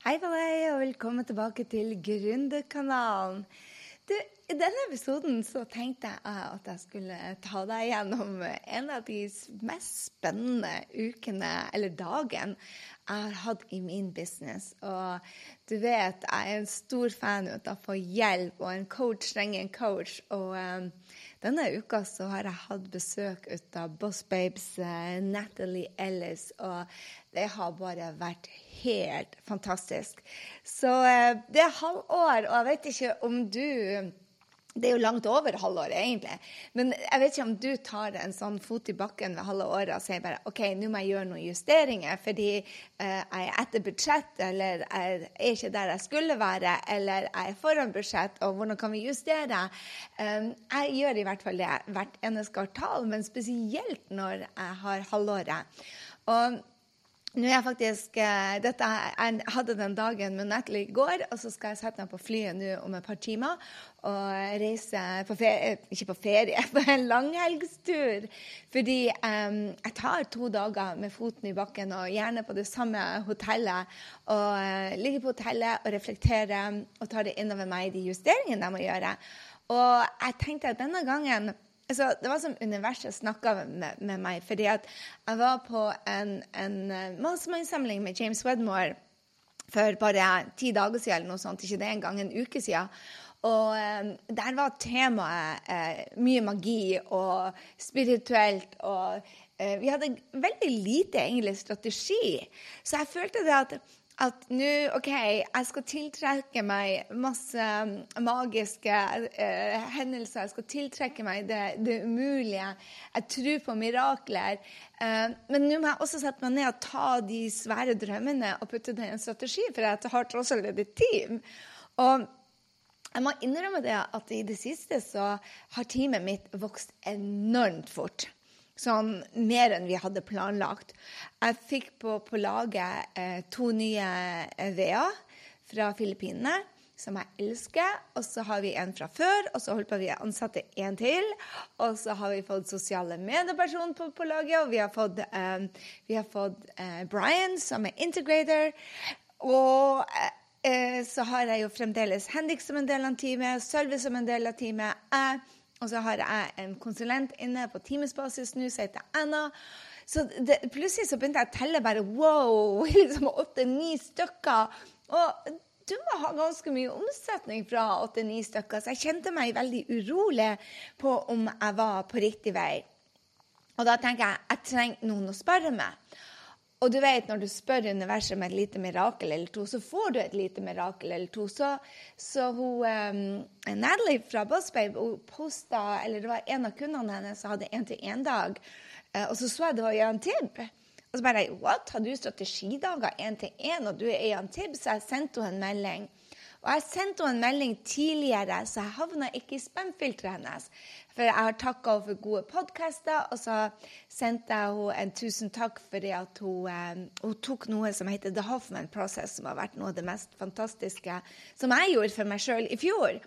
Hei på deg, og velkommen tilbake til Gründerkanalen. Du, I denne episoden så tenkte jeg at jeg skulle ta deg gjennom en av de mest spennende ukene, eller dagen, jeg har hatt i min business. Og du vet, jeg er en stor fan av å få hjelp, og en coach trenger en coach. Og um, denne uka så har jeg hatt besøk av Boss Babes uh, Natalie Ellis, og det har bare vært helt fantastisk. Så uh, det er halvår, og jeg vet ikke om du det er jo langt over halvåret, egentlig. Men jeg vet ikke om du tar en sånn fot i bakken ved halve året og sier bare OK, nå må jeg gjøre noen justeringer fordi eh, jeg er etter budsjett, eller jeg er ikke der jeg skulle være, eller jeg er foran budsjett, og hvordan kan vi justere? Um, jeg gjør i hvert fall det hvert eneste kvartal, men spesielt når jeg har halvåret. Og nå er jeg faktisk, eh, dette, Jeg hadde den dagen med Natalie i går, og så skal jeg sette meg på flyet nå om et par timer og reise på ferie, ikke på ferie, på en langhelgstur. Fordi um, jeg tar to dager med foten i bakken og gjerne på det samme hotellet. Og uh, ligger på hotellet og reflekterer og tar det innover meg de justeringene jeg må gjøre. Og jeg tenkte at denne gangen altså, Det var som universet snakka med, med, meg. fordi at jeg var på en, en eh, mastermind-samling med James Wedmore for bare ti dager siden, eller noe sånt, ikke det engang, en uke siden. Og um, der var temaet uh, mye magi og spirituelt. Og uh, vi hadde veldig lite egentlig strategi. Så jeg følte det at at nå OK, jeg skal tiltrekke meg masse um, magiske uh, hendelser. Jeg skal tiltrekke meg det, det umulige. Jeg tror på mirakler. Uh, men nå må jeg også sette meg ned og ta de svære drømmene og putte det i en strategi, for jeg har tross alt et team. Og jeg må innrømme det at i det siste så har teamet mitt vokst enormt fort. Sånn mer enn vi hadde planlagt. Jeg fikk på, på laget eh, to nye eh, veer fra Filippinene, som jeg elsker. Og så har vi en fra før, og så holdt på vi å ansette en til. Og så har vi fått sosiale medieperson på, på, laget, og vi har fått, eh, vi har fått eh, Brian, som er integrator. Og eh, eh, så har jeg jo fremdeles Henrik som en del av teamet, Sølve som en del av teamet. jeg og så har jeg en konsulent inne på timesbasis nå som heter Anna. Så det, plutselig så begynte jeg å telle bare wow, liksom åtte-ni stykker. Og du må ha ganske mye omsetning fra åtte-ni stykker, så jeg kjente meg veldig urolig på om jeg var på riktig vei. Og da tenker jeg jeg trenger noen å spørre med. Og du vet, når du spør universet om et lite mirakel eller to, så får du et lite mirakel eller to. Så, så hun, um, Natalie fra Buzzbabe hun posta, eller det var en av kundene hennes som hadde én-til-én-dag. Uh, og så så jeg det var Jan Tibb. Og så bare What? Har du strategidager én-til-én, og du er Jan Tibb? Så jeg sendte henne en melding. Og jeg sendte henne en melding tidligere, så jeg havna ikke i spamfilteret hennes. For jeg har takka henne for gode podkaster, og så sendte jeg henne en tusen takk fordi at hun, um, hun, tok noe som heter The Hoffman Process, som har vært noe av det mest fantastiske som jeg gjorde for meg sjøl i fjor.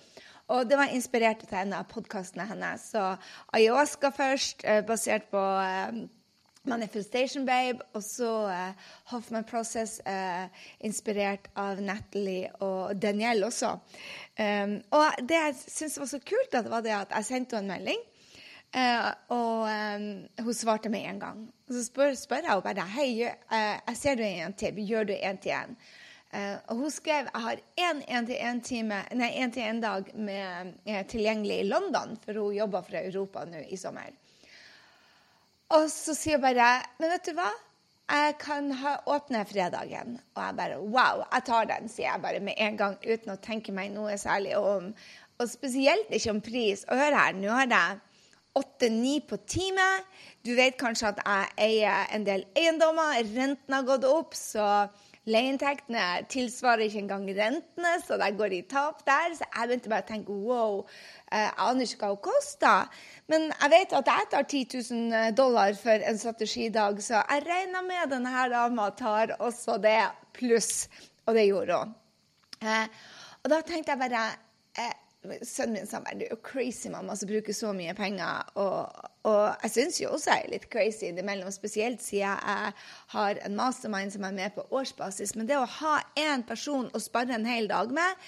Og det var inspirert til en av podkastene hennes. Så ayahuasca først, uh, basert på um, Manifestation Babe, og så uh, Hoffman Process, uh, inspirert av Natalie og Danielle også. Um, og det jeg syntes var så kult, at var det at jeg sendte henne en melding. Uh, og um, hun svarte med en gang. Og så spør, spør jeg henne bare Hei, jeg ser du en til. Gjør du en til en? og hun skrev jeg har én én-til-én-dag tilgjengelig i London, for hun jobber fra Europa nå i sommer. Og så sier hun bare Men vet du hva? Jeg kan ha åpne fredagen. Og jeg bare Wow, jeg tar den, sier jeg bare med en gang uten å tenke meg noe særlig om. Og spesielt ikke om pris. Og hør her, nå har jeg åtte-ni på time. Du vet kanskje at jeg eier en del eiendommer. Renten har gått opp, så leieinntektene tilsvarer ikke engang rentene, så det går i tap der. Så jeg begynte bare å tenke wow, jeg aner ikke hva hun koster. Men jeg vet at jeg tar 10 000 dollar for en strategidag, så jeg regner med denne dama tar også det pluss. Og det gjorde hun. Eh, og da tenkte jeg bare eh, sønnen min sa bare, du er crazy mamma som bruker så mye penger. Og, og jeg syns jo også jeg er litt crazy innimellom, spesielt siden jeg har en mastermind som er med på årsbasis. Men det å ha én person å spare en hel dag med,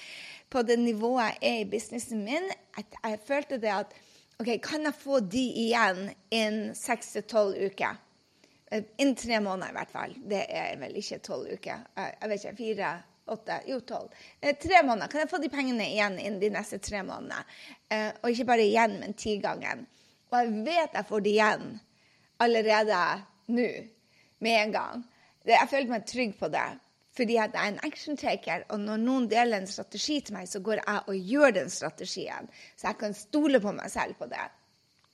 på det nivået jeg er i businessen min, at jeg følte det at OK, kan jeg få de igjen innen seks til tolv uker? Eh, innen tre måneder, i hvert fall. Det er vel ikke tolv uker. Jeg vet ikke, fire åtte, jo tolv. Eh, tre måneder. Kan jeg få de pengene igjen innen de neste tre månedene? Eh, og ikke bare igjen, men ti ganger. Og jeg vet jeg får de igjen allerede nå, med en gang. Jeg følte meg trygg på det. Fordi jeg er en action-taker, og når noen deler en strategi til meg, så går jeg og gjør den strategien. Så jeg kan stole på meg selv på det.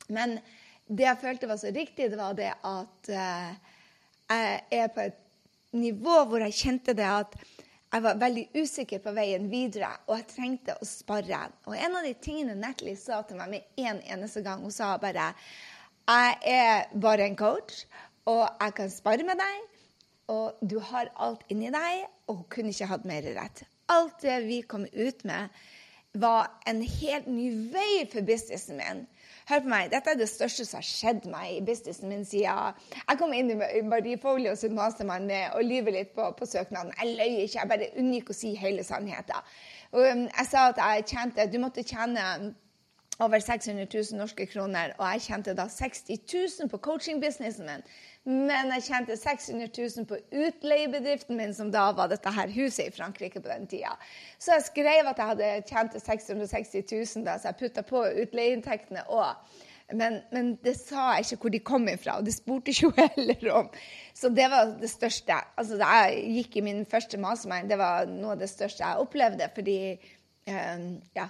Men det jeg følte var så riktig, det var det at uh, jeg er på et nivå hvor jeg kjente det at jeg var veldig usikker på veien videre, og jeg trengte å spare. Og en av de tingene Natalie sa til meg med en eneste gang, hun sa bare Jeg er bare en coach, og jeg kan spare med deg, og du har alt inni deg, og hun kunne ikke hatt mer rett. Alt det vi kom ut med, var en helt ny vei for businessen min. Hør på meg, dette er det største som har skjedd meg i businessen min siden jeg kom inn i Marie Folio sin mastermann og lyver litt på, på søknaden. Jeg løy ikke, jeg bare unngikk å si hele sannheten. Og um, jeg sa at jeg tjente Du måtte tjene over 600 000 norske kroner, og jeg tjente da 60 000 på coachingbusinessen min. Men jeg tjente 600 000 på utleiebedriften min, som da var dette her huset i Frankrike på den tida. Så jeg skrev at jeg hadde tjent 660 000, da, så jeg putta på utleieinntektene òg. Men, men, det sa jeg ikke hvor de kom ifra, og det spurte ikke hun heller om. Så det var det største. Altså, da jeg gikk i min første mastermind, det var noe av det største jeg opplevde. Fordi um, ja,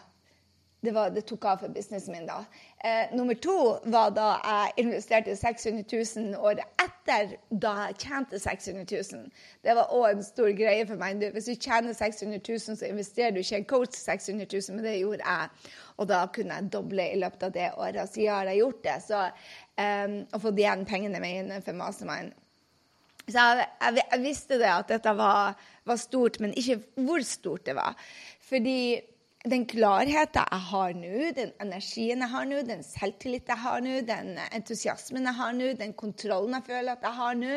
det, var, det, tok av for businessen min da. Eh, nummer to var da jeg investerte 600 000 året etter da jeg tjente 600 000. Det var òg en stor greie for meg. Hvis du tjener 600 000, så investerer du ikke en coach 600 000, men det gjorde jeg. Og da kunne jeg doble i løpet av det året. Så ja, har jeg gjort det. Så, eh, og fått igjen pengene mine for Mastermind. Så jeg, jeg, jeg, visste det at dette var, var stort, men ikke hvor stort det var. Fordi den klarheten jeg har nå, den energien jeg har nå, den selvtilliten jeg har nå, den entusiasmen jeg har nå, den kontrollen jeg føler at jeg har nå,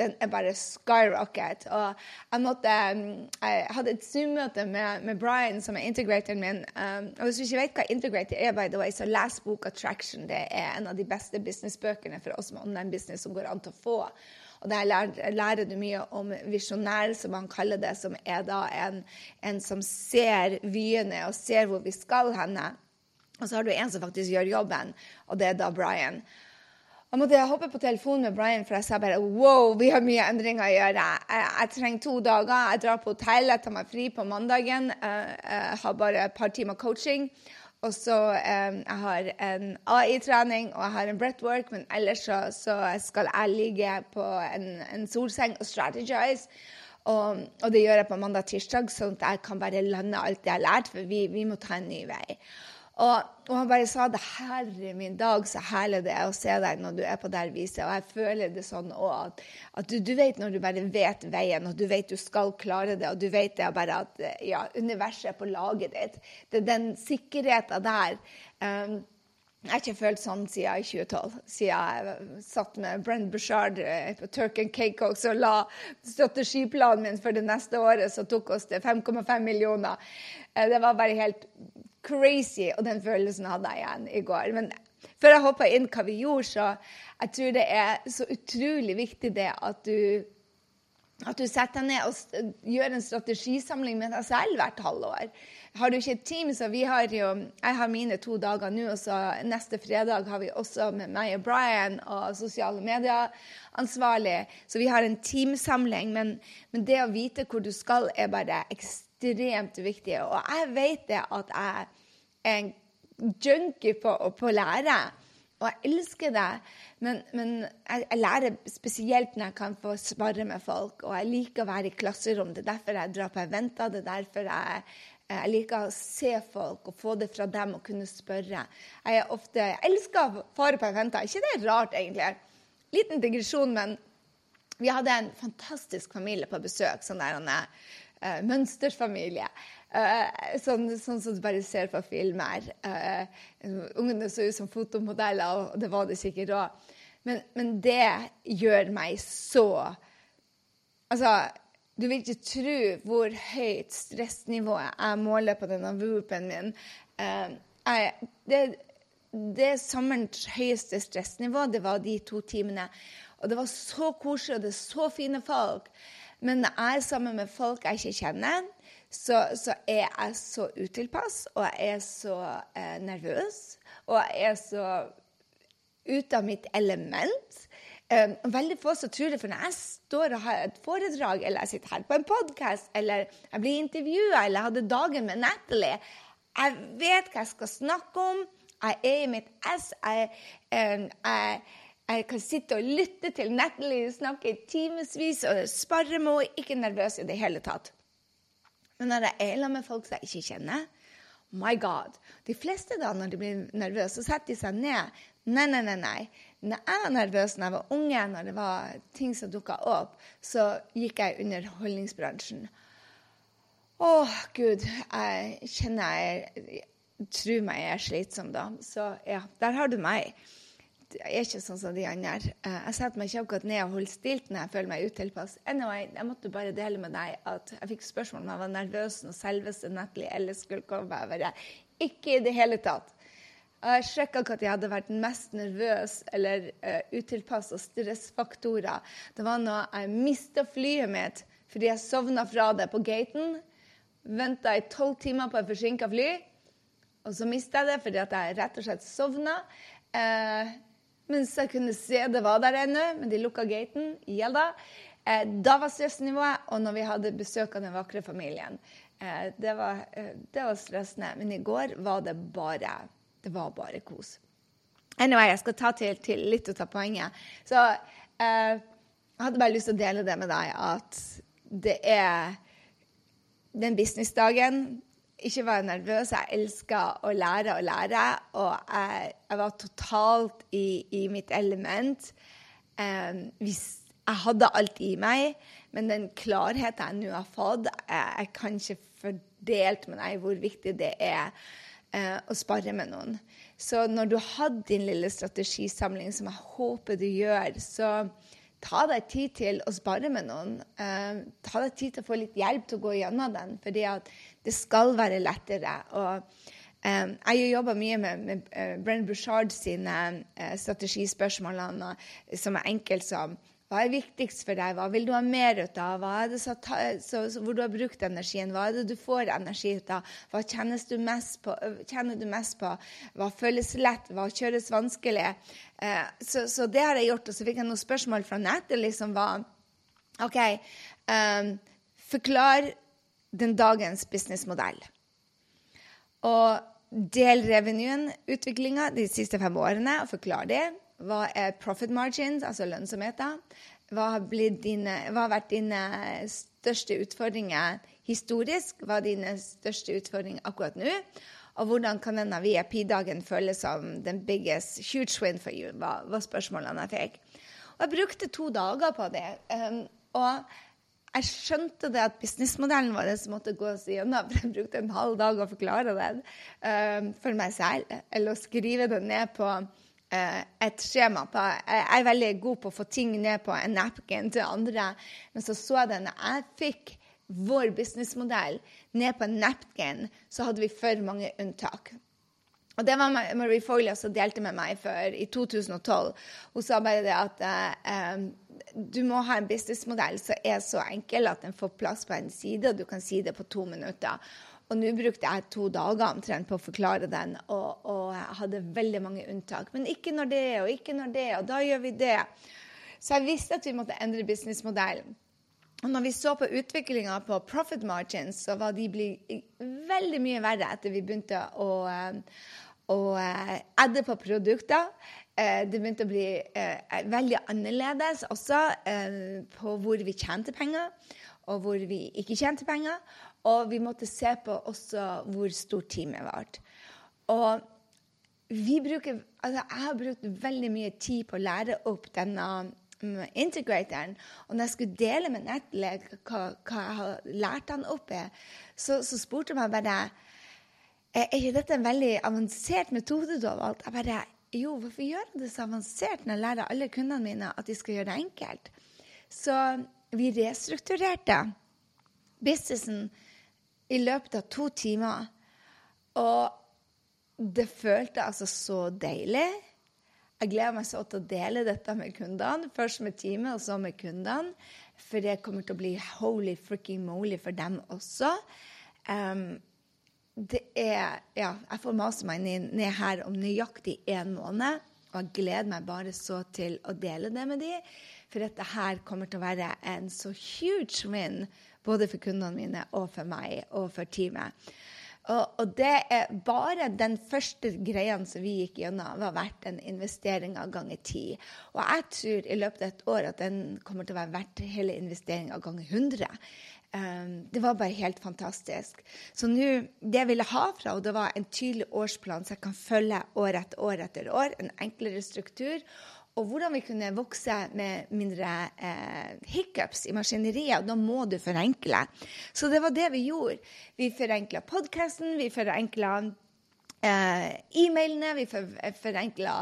den er bare skyrocket. Og jeg, måtte, mm, jeg hadde et Zoom-møte med, med, Brian, som er integratoren min. Um, og Hvis du ikke vet hva integrator er, by the way, så les boka 'Traction'. Det er en av de beste businessbøkene for oss med online business som går an til å få. Og der lærer, lærer, du mye om visjonær, som han kaller det, som er da en, en som ser vyene og ser hvor vi skal henne. Og så har du en som faktisk gjør jobben, og det er da Brian. Og måtte hoppe på telefonen med Brian, for jeg sa bare wow, vi har mye endringer å gjøre. Jeg, jeg trenger to dager. Jeg drar på hotell, jeg tar meg fri på mandagen. Jeg, jeg har bare et par timer coaching. Og så um, jeg har en AI-trening og jeg har en breathwork, men ellers så, så skal jeg ligge på en, en solseng og strategize. Og, og, det gjør jeg på mandag-tirsdag, sånn at jeg kan bare lande alt det jeg har lært, for vi, vi må ta en ny vei. Og, og, han bare sa det herre min dag, så herlig det er å se deg når du er på det viset. Og jeg føler det sånn òg, at, at du, du, vet når du bare vet veien, og du vet du skal klare det, og du vet det bare at ja, universet er på laget ditt. Det er den sikkerheten der. Um, jeg har ikke følt sånn siden 2012, siden jeg satt med Brent Bushard eh, på Turk and Cake og la strategiplanen min for det neste året, som tok oss til 5,5 millioner. Eh, det var bare helt crazy, og den følelsen hadde jeg igjen i går. Men før jeg hoppa inn hva vi gjorde, så jeg tror det er så utrolig viktig det at du at du setter deg ned og gjør en strategisamling med deg selv hvert halvår. Har du ikke et team, så vi har jo Jeg har mine to dager nå, og så neste fredag har vi også med meg og Brian og sosiale medier ansvarlig. Så vi har en teamsamling. Men, men det å vite hvor du skal, er bare ekstremt ekstremt viktig. Og jeg vet det at jeg er en junkie på, å lære. Og jeg elsker det. Men, men jeg, jeg, lærer spesielt når jeg kan få svare med folk. Og jeg liker å være i klasserom. Det er derfor jeg drar på eventer. Det er derfor jeg, jeg liker å se folk og få det fra dem og kunne spørre. Jeg, ofte, jeg elsker å fare på eventer. Ikke det er rart, egentlig. Liten digresjon, men vi hadde en fantastisk familie på besøk. sånn der, uh, mønsterfamilie. Uh, sånn, sånn, som du bare ser på filmer. Uh, ungene så ut som fotomodeller, og det var det sikkert òg. Men, men, det gjør meg så Altså, du vil ikke tro hvor høyt stressnivået jeg måler på denne whoopen min. Uh, jeg, det, det sommerens høyeste stressnivå, det var de to timene. Og det var så koselig, og det er så fine folk. Men når jeg er sammen med folk jeg ikke kjenner, så, så er jeg så utilpass, og jeg er så eh, nervøs, og jeg er så ute av mitt element. Um, veldig få som tror det, for når jeg står og har et foredrag, eller jeg sitter her på en podkast, eller jeg blir intervjua, eller jeg hadde dagen med Natalie Jeg vet hva jeg skal snakke om. Jeg er i mitt ess. Jeg, um, jeg jeg kan sitte og lytte til Natalie snakke i timevis og spare med henne. Ikke nervøs i det hele tatt. Men når jeg er med folk som jeg ikke kjenner My God. De fleste da, når de blir nervøse, så setter de seg ned. Nei, nei, nei. nei. Når jeg var nervøs da jeg var unge, når det var ting som dukka opp, så gikk jeg i underholdningsbransjen. Å, Gud. Jeg kjenner jeg Tror meg jeg er slitsom da. Så ja, der har du meg jeg er ikke sånn som de andre. Eh, jeg setter meg ikke akkurat ned og holder stilt når jeg føler meg utilpass. Anyway, jeg måtte bare dele med deg at jeg fikk spørsmål om jeg var nervøs når selveste Natalie Ellis skulle komme. Jeg bare, ikke i det hele tatt. Jeg sjekka at jeg hadde vært mest nervøs eller uh, utilpass og stressfaktorer. Det var når jeg mista flyet mitt fordi jeg sovna fra det på gaten. Venta i tolv timer på et forsinka fly. Og så mista jeg det fordi jeg rett og slett sovna. Uh, mens jeg kunne se det var der ennå, men de lukka gaten. Ja da. Eh, da var stressnivået, og når vi hadde besøk av den vakre familien. Eh, det, var, eh, det, var, stressende. Men i går var det bare det var bare kos. Anyway, jeg skal ta til, til litt og ta poenget. Så eh, jeg hadde bare lyst til å dele det med deg at det er den businessdagen ikke være nervøs. Jeg elska å lære og lære. Og jeg, jeg var totalt i, i mitt element. Um, hvis jeg hadde alt i meg, men den klarheten jeg nå har fått Jeg, jeg kan ikke fordelt med deg hvor viktig det er uh, å spare med noen. Så når du har din lille strategisamling, som jeg håper du gjør, så ta deg tid til å spare med noen. Uh, ta deg tid til å få litt hjelp til å gå gjennom den. fordi at det skal være lettere. Og um, jeg har jobba mye med, med uh, Brenn Bouchard sine strategispørsmålene, strategispørsmål som er enkelt som hva er viktigst for deg? Hva vil du ha mer ut av? Hva er det så, så, så, hvor du har brukt energien? Hva er det du får energi ut av? Hva kjennes du mest på? kjenner du mest på? Hva føles lett? Hva kjøres vanskelig? Eh, så, så, det har jeg gjort. Og så fikk jeg noen spørsmål fra nettet liksom var OK, um, forklar den dagens businessmodell. Og del revenuen, utviklinga, de siste fem årene, og forklar det. Hva er profit margins, altså lønnsomheten? Hva har, dine, hva har vært dine største utfordringer historisk? Hva er dine største utfordringer akkurat nå? Og hvordan kan denne VIP-dagen føles som den biggest huge win for you? Var, var spørsmålene jeg fikk. Og jeg brukte to dager på det. Um, og jeg skjønte det at businessmodellen vår måtte gås igjennom. For jeg brukte en halv dag å forklare den uh, for meg selv. Eller å skrive det ned på uh, et skjema. På, jeg er veldig god på å få ting ned på en napkin til andre. Men så så jeg det jeg fikk vår businessmodell ned på en napkin, så hadde vi for mange unntak. Og det var Marie Foley som delte med meg for, i 2012. Hun sa bare det at uh, du må ha en businessmodell som er så enkel at den får plass på en side, og du kan si det på to minutter. Og nå brukte jeg to dager omtrent på å forklare den, og, og jeg hadde veldig mange unntak. Men ikke når det, og ikke når det, og da gjør vi det. Så jeg visste at vi måtte endre businessmodellen. Og når vi så på utviklinga på profit margins, så var de blitt veldig mye verre etter vi begynte å, eh, å eh, adde på produkter. Eh, det begynte å bli eh, veldig annerledes også eh, på hvor vi tjente penger, og hvor vi ikke tjente penger. Og vi måtte se på også hvor stort teamet var. Og vi bruker, altså jeg har brukt veldig mye tid på å lære opp denne um, integratoren, og når jeg skulle dele med Netle hva, hva jeg har lært han opp i, så, så spurte meg bare er ikke dette en veldig avansert metode du har valgt? Jeg bare, jo, hvorfor gjør jeg det så avansert når jeg lærer alle kundene mine at de skal gjøre det enkelt? Så vi restrukturerte businessen i løpet av to timer. Og det følte altså så deilig. Jeg gleder meg så til å dele dette med kundene. Først med teamet, og så med kundene. For det kommer til å bli holy fricking moly for dem også. Um, det er Ja, jeg får mase meg ned her om nøyaktig én måned. Og jeg gleder meg bare så til å dele det med dem. For dette her kommer til å være en så huge win både for kundene mine og for meg og for teamet. Og, og, det er bare den første greia som vi gikk gjennom, var verdt en investering av ganger ti. Og jeg tror i løpet av et år at den kommer til å være verdt hele investeringa ganger 100. Um, det var bare helt fantastisk. Så nå, det jeg ville ha fra det var en tydelig årsplan så jeg kan følge år etter år etter år, en enklere struktur og hvordan vi kunne vokse med mindre eh, hiccups i maskineriet. Og da må du forenkle. Så det var det vi gjorde. Vi forenkla podkasten, vi forenkla eh, e-mailene, vi for, forenkla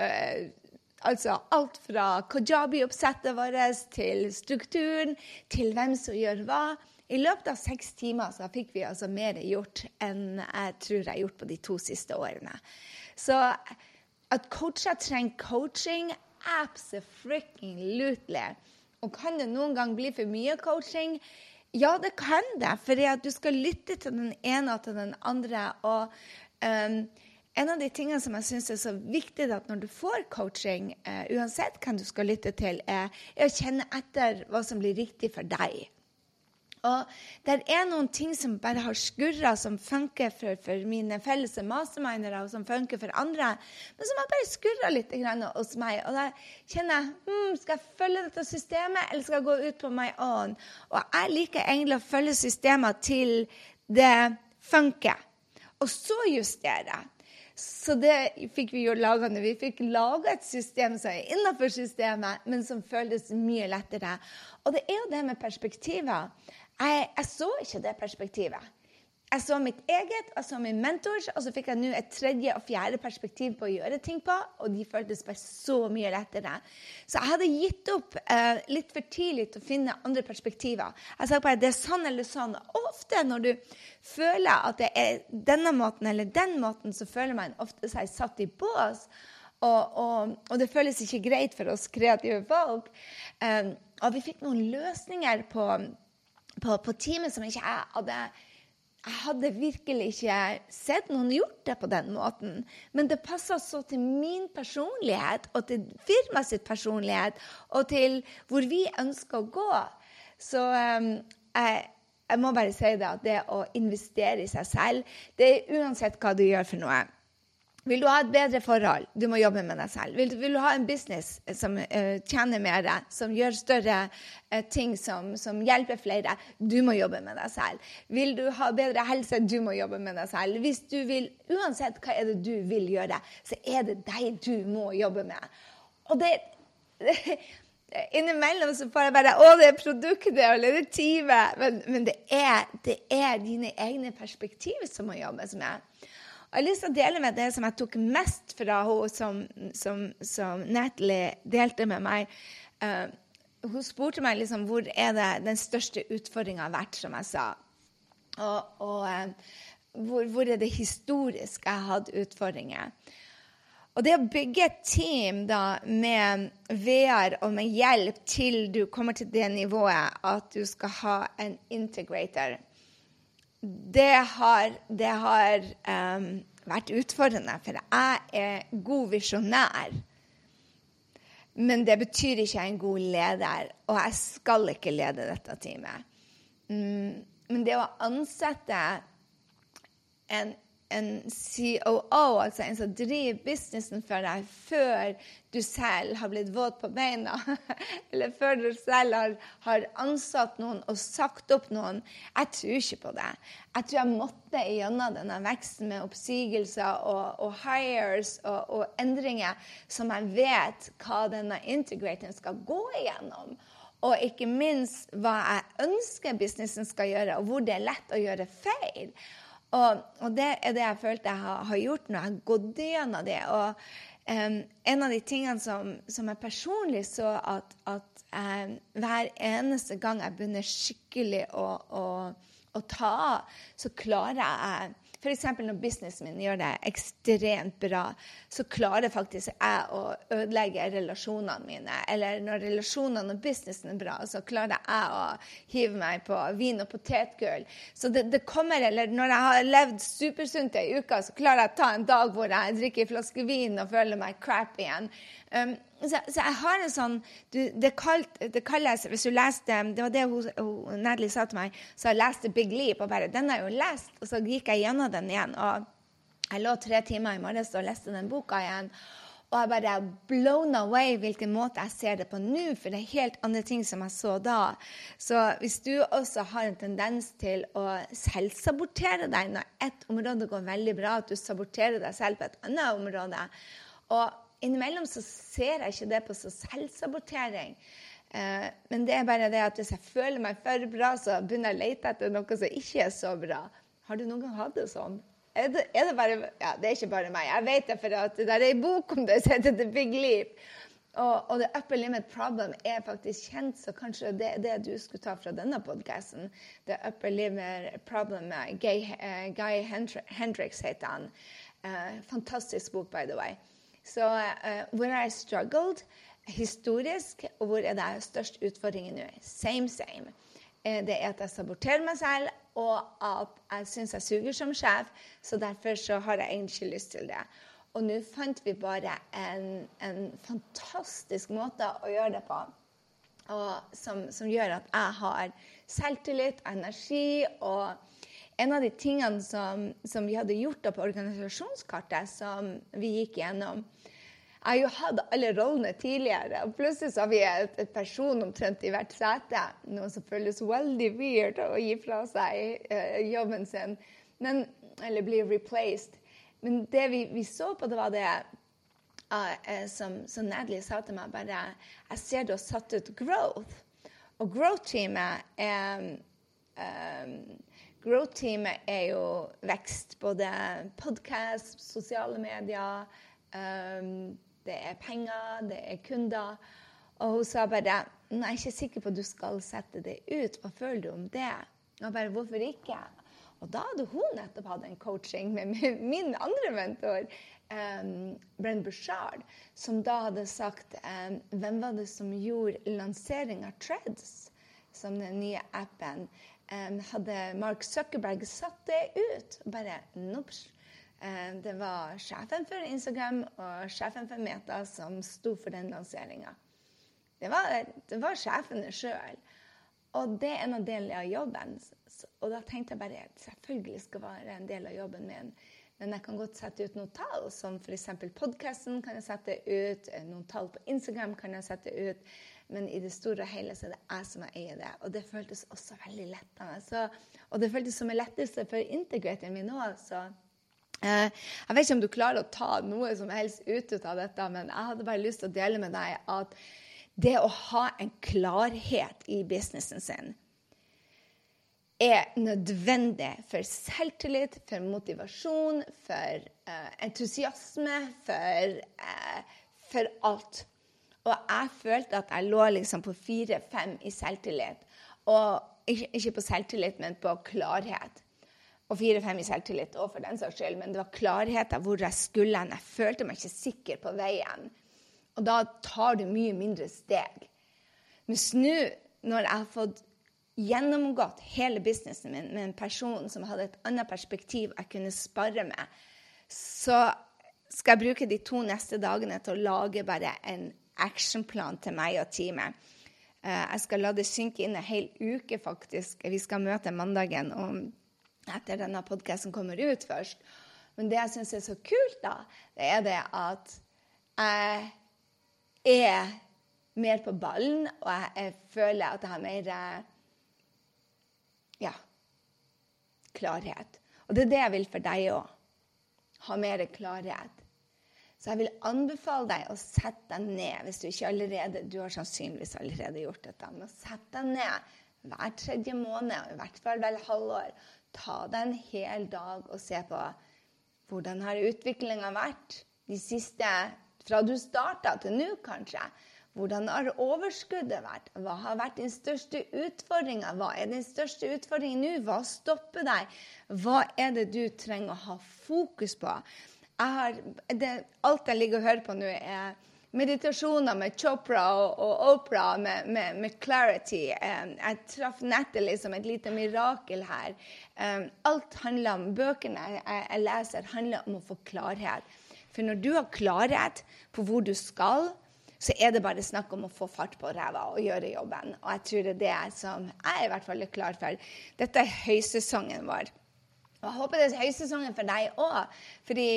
eh, altså alt fra kajabi-oppsettet vårt til strukturen, til hvem som gjør hva. I løpet av seks timer så fikk vi altså mer gjort enn jeg tror jeg har gjort på de to siste årene. Så at coacher trenger coaching, absolutely. Og kan det noen gang bli for mye coaching? Ja, det kan det. For du skal lytte til den ene og til den andre. Og um, en av de tingene som jeg syns er så viktig at når du får coaching, uh, uansett hvem du skal lytte til, er, er å kjenne etter hva som blir riktig for deg. Og det er noen ting som bare har skurra, som funker for, for mine felles mastermindere, og som funker for andre, men som har bare skurra litt hos meg. Og da kjenner jeg hmm, skal jeg følge dette systemet, eller skal jeg gå ut på my own? Og jeg liker egentlig å følge systemet til det funker, og så justere. Så det fikk vi jo laga når vi fikk laga et system som er innafor systemet, men som føles mye lettere. Og det er jo det med perspektiver. Jeg, jeg, så ikke det perspektivet. Jeg så mitt eget, jeg så min mentors, og så fikk jeg nå et tredje og fjerde perspektiv på å gjøre ting på, og de føltes bare så mye lettere. Så jeg hadde gitt opp eh, litt for tidlig til å finne andre perspektiver. Jeg sa bare det er sånn eller sånn. Og ofte når du føler at det er denne måten eller den måten, så føler man ofte seg satt i bås. Og, og, og, det føles ikke greit for oss kreative folk. Um, og vi fikk noen løsninger på på, på teamet som ikke jeg hadde jeg hadde virkelig ikke sett noen gjort det på den måten. Men det passa så til min personlighet og til firmaet sitt personlighet og til hvor vi ønsker å gå. Så um, jeg, jeg, må bare si det at det å investere i seg selv, det er uansett hva du gjør for noe. Vil du ha et bedre forhold? Du må jobbe med deg selv. Vil, vil du ha en business som uh, tjener mer, som gjør større uh, ting, som, som, hjelper flere? Du må jobbe med deg selv. Vil du ha bedre helse? Du må jobbe med deg selv. Hvis du vil, Uansett hva er det du vil gjøre, så er det deg du må jobbe med. Og det, det Innimellom så får jeg bare Å, det er produktet, eller det er teamet. Men, men det, er, det er dine egne perspektiver som må jobbes med. Jeg har lyst til å dele med det som jeg tok mest fra henne, som, som, som Natalie delte med meg. Uh, hun spurte meg liksom, hvor er det den største utfordringa har vært, som jeg sa. Og, og uh, hvor, hvor, er det historisk jeg har hatt utfordringer. Og det å bygge et team da, med VR og med hjelp til du kommer til det nivået at du skal ha en integrator det har, det har um, vært utfordrende, for jeg er god visjonær. Men det betyr ikke jeg er en god leder, og jeg skal ikke lede dette teamet. Mm, men det å ansette en, en COO, altså en som driver businessen for deg før du selv har blitt våt på beina, eller før du selv har, har, ansatt noen og sagt opp noen. Jeg tror ikke på det. Jeg tror jeg måtte gjennom denne veksten med oppsigelser og, og hires og, og, endringer som jeg vet hva denne integratoren skal gå igjennom. Og ikke minst hva jeg ønsker businessen skal gjøre, og hvor det er lett å gjøre feil. Og, og, det er det jeg følte jeg har, har gjort når jeg har gått gjennom det. Og um, en av de tingene som, som jeg personlig så at, at um, hver eneste gang jeg begynner skikkelig å, å, å ta av, så klarer jeg F.eks. når businessen min gjør det ekstremt bra, så klarer faktisk jeg å ødelegge relasjonene mine. Eller når relasjonene og businessen er bra, så klarer jeg å hive meg på vin og potetgull. Så det, det, kommer, eller når jeg har levd supersunt ei uke, så klarer jeg å ta en dag hvor jeg drikker en flaske vin og føler meg crap igjen. Um, så, så, jeg har en sånn du, det, kalt, det, kalles Hvis du leste Det var det hun, hun Natalie sa til meg. Så jeg leste Big Leap og bare Den har jeg jo lest. Og så gikk jeg gjennom den igjen. Og jeg lå tre timer i morges og leste den boka igjen. Og jeg bare blown away hvilken måte jeg ser det på nå, for det er helt andre ting som jeg så da. Så hvis du også har en tendens til å selvsabotere deg når ett område går veldig bra, at du saboterer deg selv på et annet område og innimellom så ser jeg ikke det på som selvsabotering. Eh, men det er bare det at hvis jeg føler meg for bra, så begynner jeg å lete etter noe som ikke er så bra. Har du noen gang hatt det sånn? Er det, er det bare Ja, det er ikke bare meg. Jeg vet det, for at det er ei bok om det som heter The Big Leap. Og, og, The Upper Limit Problem er faktisk kjent, så kanskje det er det du skulle ta fra denne podkasten. The Upper Limit Problem med Guy, Guy Hendrix heter han. Uh, fantastisk bok, by the way. Så uh, hvor har jeg struggled historisk, og hvor er det størst utfordringer nå? Same, same. Uh, det er at jeg saboterer meg selv, og at jeg syns jeg suger som sjef. Så derfor så har jeg egentlig lyst til det. Og nå fant vi bare en, en, fantastisk måte å gjøre det på. Som, som gjør at jeg har selvtillit, energi og en av de tingene som, som vi hadde gjort på organisasjonskartet, som vi gikk gjennom Jeg har jo hatt alle rollene tidligere, og plutselig så har vi et, et person omtrent i hvert sete. Noe som føles veldig weird å gi fra seg uh, jobben sin, men, eller bli replaced. Men det vi, vi så på, det var det uh, som, som Natalie sa til meg, bare Jeg ser du har satt ut growth. Og growth-teamet er um, Growth-teamet er jo vekst. Både podkast, sosiale medier, um, det er penger, det er kunder. Og hun sa bare jeg er ikke sikker på at du skal sette det ut. Hva føler du om det? Og bare hvorfor ikke? Og da hadde hun nettopp hatt en coaching med min andre mentor, um, Brenn Bushard, som da hadde sagt um, Hvem var det som gjorde lansering av Treads, som den nye appen? Hadde Mark Zuckerberg satt det ut. Bare nops. Det var sjefen for Instagram og sjefen for Meta som sto for den lanseringa. Det, det, var sjefene sjøl. Og det er en del av jobben. Og da tenkte jeg bare at selvfølgelig skal være en del av jobben min. Men jeg kan godt sette ut noen tall, som f.eks. podkasten kan jeg sette ut. Noen tall på Instagram kan jeg sette ut. Men i det store og hele så er det jeg som eier det. Og det føltes også veldig lettende. Så, og det føltes som en lettelse for integratoren min òg. Eh, jeg vet ikke om du klarer å ta noe som helst ut av dette, men jeg hadde bare lyst til å dele med deg at det å ha en klarhet i businessen sin er nødvendig for selvtillit, for motivasjon, for uh, entusiasme, for, uh, for alt. Og jeg følte at jeg lå liksom på fire-fem i selvtillit. Og ikke, på selvtillit, men på klarhet. Og fire-fem i selvtillit òg, for den saks skyld. Men det var klarhet av hvor jeg skulle hen. Jeg følte meg ikke sikker på veien. Og da tar du mye mindre steg. Mens nå, når jeg har fått gjennomgått hele businessen min med en person som hadde et annet perspektiv jeg kunne spare med, så skal jeg bruke de to neste dagene til å lage bare en actionplan til meg og teamet. Eh, jeg skal la det synke inn en hel uke, faktisk. Vi skal møte mandagen etter denne podkasten kommer ut først. Men det jeg syns er så kult, da, det er det at jeg er mer på ballen, og jeg, jeg føler at jeg har mer ja, klarhet. Og det er det jeg vil for deg òg. Ha mer klarhet. Så jeg vil anbefale deg å sette deg ned hvis du ikke allerede Du har sannsynligvis allerede gjort dette. Men sett deg ned hver tredje måned, og i hvert fall hver halvår. Ta deg en hel dag og se på hvordan har utviklinga vært de siste Fra du starta til nå, kanskje. Hvordan har overskuddet vært? Hva har vært din største utfordring? Hva er din største utfordring nå? Hva stopper deg? Hva er det du trenger å ha fokus på? Har, det, alt jeg ligger og hører på nå, er meditasjoner med Chopra og, og Opera med, med, med, Clarity. jeg traff Natalie som et lite mirakel her. alt handler om Bøkene jeg, jeg leser, handler om å få klarhet. For når du har klarhet på hvor du skal, så er det bare snakk om å få fart på ræva og gjøre jobben. Og jeg tror det er det som jeg i hvert fall er klar for. Dette er høysesongen vår. Og Jeg håper det er høysesongen for deg òg. Fordi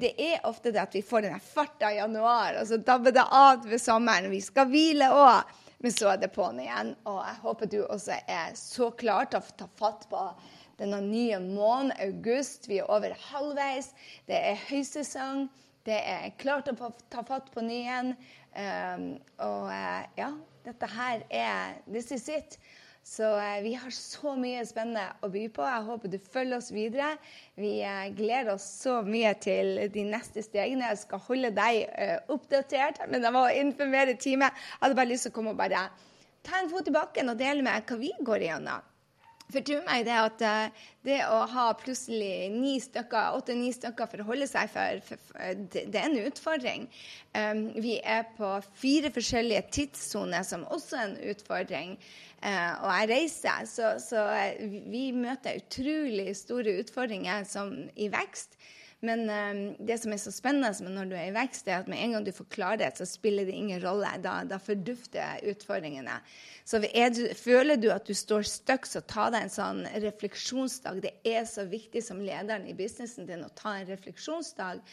det er ofte det at vi får denne farta i januar, og så dabber det av ved sommeren. Vi skal hvile òg, men så er det på'n igjen. Og jeg håper du også er så klar til å ta fatt på denne nye måneden, august. Vi er over halvveis. Det er høysesong. Det er klart å ta fatt på nye. Um, og uh, ja, dette her er This is it. Så eh, vi har så mye spennende å by på. Jeg håper du følger oss videre. Vi eh, gleder oss så mye til de neste stegene. Jeg skal holde deg eh, oppdatert, men var innenfor mer time. Jeg hadde bare lyst til å komme og bare ta en fot i bakken og dele med hva vi går igjennom. For tro meg det at uh, det å ha plutselig ni stykker, åtte-ni stykker for å holde seg for, for, for det, er en utfordring. Um, vi er på fire forskjellige tidssoner, som også er en utfordring. Uh, og jeg reiser, så, så vi møter utrolig store utfordringer som i vekst. Men um, det som er så spennende når du er i vekst, er at med en gang du får klarhet, så spiller det ingen rolle. Da, da fordufter utfordringene. Så du, føler du at du står stuck, så ta deg en sånn refleksjonsdag. Det er så viktig som lederen i businessen din å ta en refleksjonsdag.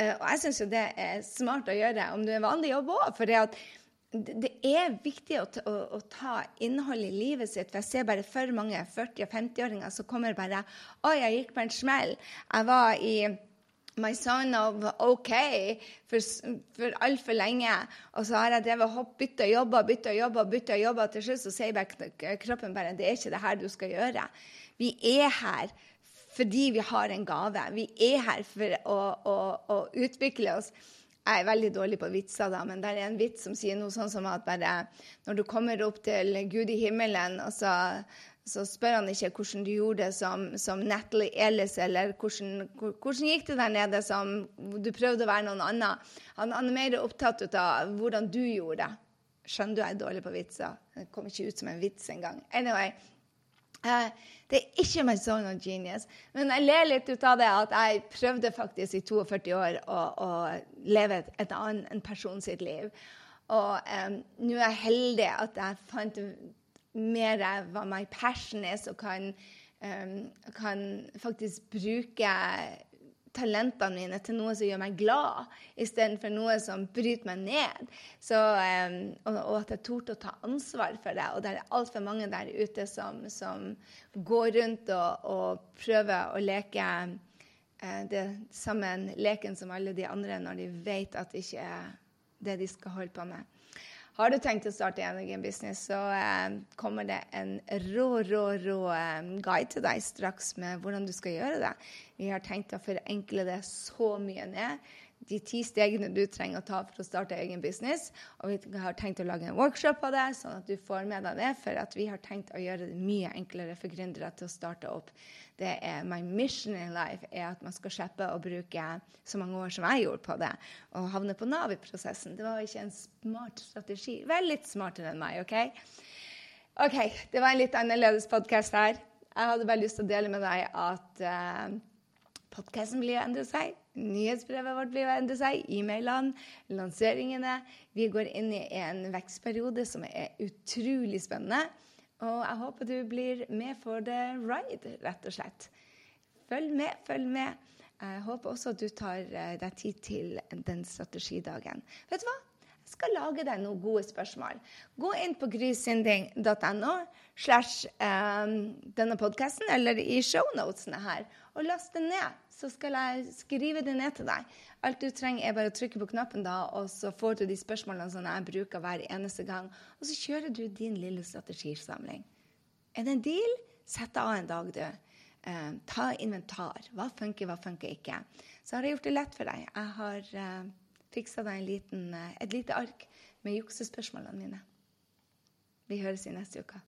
Uh, og jeg syns jo det er smart å gjøre om du er vanlig jobb òg. For det at det er viktig å, å, å, ta innhold i livet sitt. for Jeg ser bare for mange 40- og 50-åringer som kommer bare 'Å, jeg gikk på en smell. Jeg var i my son of OK for, for altfor lenge. Og så har jeg drevet hopp, bytta jobber, bytta jobber, bytta jobber. Til slutt så sier bare kroppen bare det er ikke det her du skal gjøre. Vi er her fordi vi har en gave. Vi er her for å, å, å utvikle oss. Jeg er veldig dårlig på vitser, da, men det er en vits som sier noe sånn som at bare når du kommer opp til Gud i himmelen, og så så spør han ikke hvordan du gjorde det som, som Natalie Ellis, eller hvordan, hvordan, gikk det der nede som du prøvde å være noen annen. Han, han er mer opptatt av hvordan du gjorde det. Skjønner du, jeg er dårlig på vitser. Det kom ikke ut som en vits engang. Anyway, uh, det er ikke my zone of genius. Men jeg ler litt ut av det at jeg prøvde faktisk i 42 år å, å leve et, et annet en person sitt liv. Og um, nå er jeg heldig at jeg fant mer hva my passion er, og kan, um, kan faktisk bruke talentene mine til noe som gjør meg glad, istedenfor noe som bryter meg ned. Så, um, og, og, at jeg torde å ta ansvar for det. Og det er altfor mange der ute som, som går rundt og, og, prøver å leke uh, det samme leken som alle de andre, når de vet at det ikke er det de skal holde på med. Har du tenkt å starte en egen business, så eh, kommer det en rå, rå, rå eh, guide til deg straks med hvordan du skal gjøre det. Vi har tenkt å forenkle det så mye ned de ti stegene du trenger å ta for å starte egen business. Og vi har tenkt å lage en workshop på det, sånn at du får med deg det. For at vi har tenkt å gjøre det mye enklere for gründere til å starte opp. Det er My mission in life er at man skal slippe å bruke så mange år som jeg gjorde på det, og havne på Nav i prosessen. Det var ikke en smart strategi. Vel, litt smartere enn meg, OK? OK, det var en litt annerledes podkast her. Jeg hadde bare lyst til å dele med deg at uh, podkasten blir å endre seg. Nyhetsbrevet vårt blir å endre seg. E-mailene, lanseringene. Vi går inn i en vekstperiode som er utrolig spennende. Og jeg håper du blir med for the ride, rett og slett. Følg med, følg med. Jeg håper også at du tar uh, deg tid til den strategidagen. Vet du hva? Jeg skal lage deg noen gode spørsmål. Gå inn på grysynding.no slash um, denne podcasten, eller i shownotesene her, og last den ned. Så skal jeg skrive det ned til deg. Alt du trenger er bare å trykke på knappen da, og så får du de spørsmålene som jeg bruker hver eneste gang. Og så kjører du din lille strategisamling. Er det en deal? Sett av en dag, du. Eh, ta inventar. Hva funker, hva funker ikke? Så har jeg gjort det lett for deg. Jeg har eh, fiksa deg liten, uh, et lite ark med juksespørsmålene mine. Vi høres i neste uke.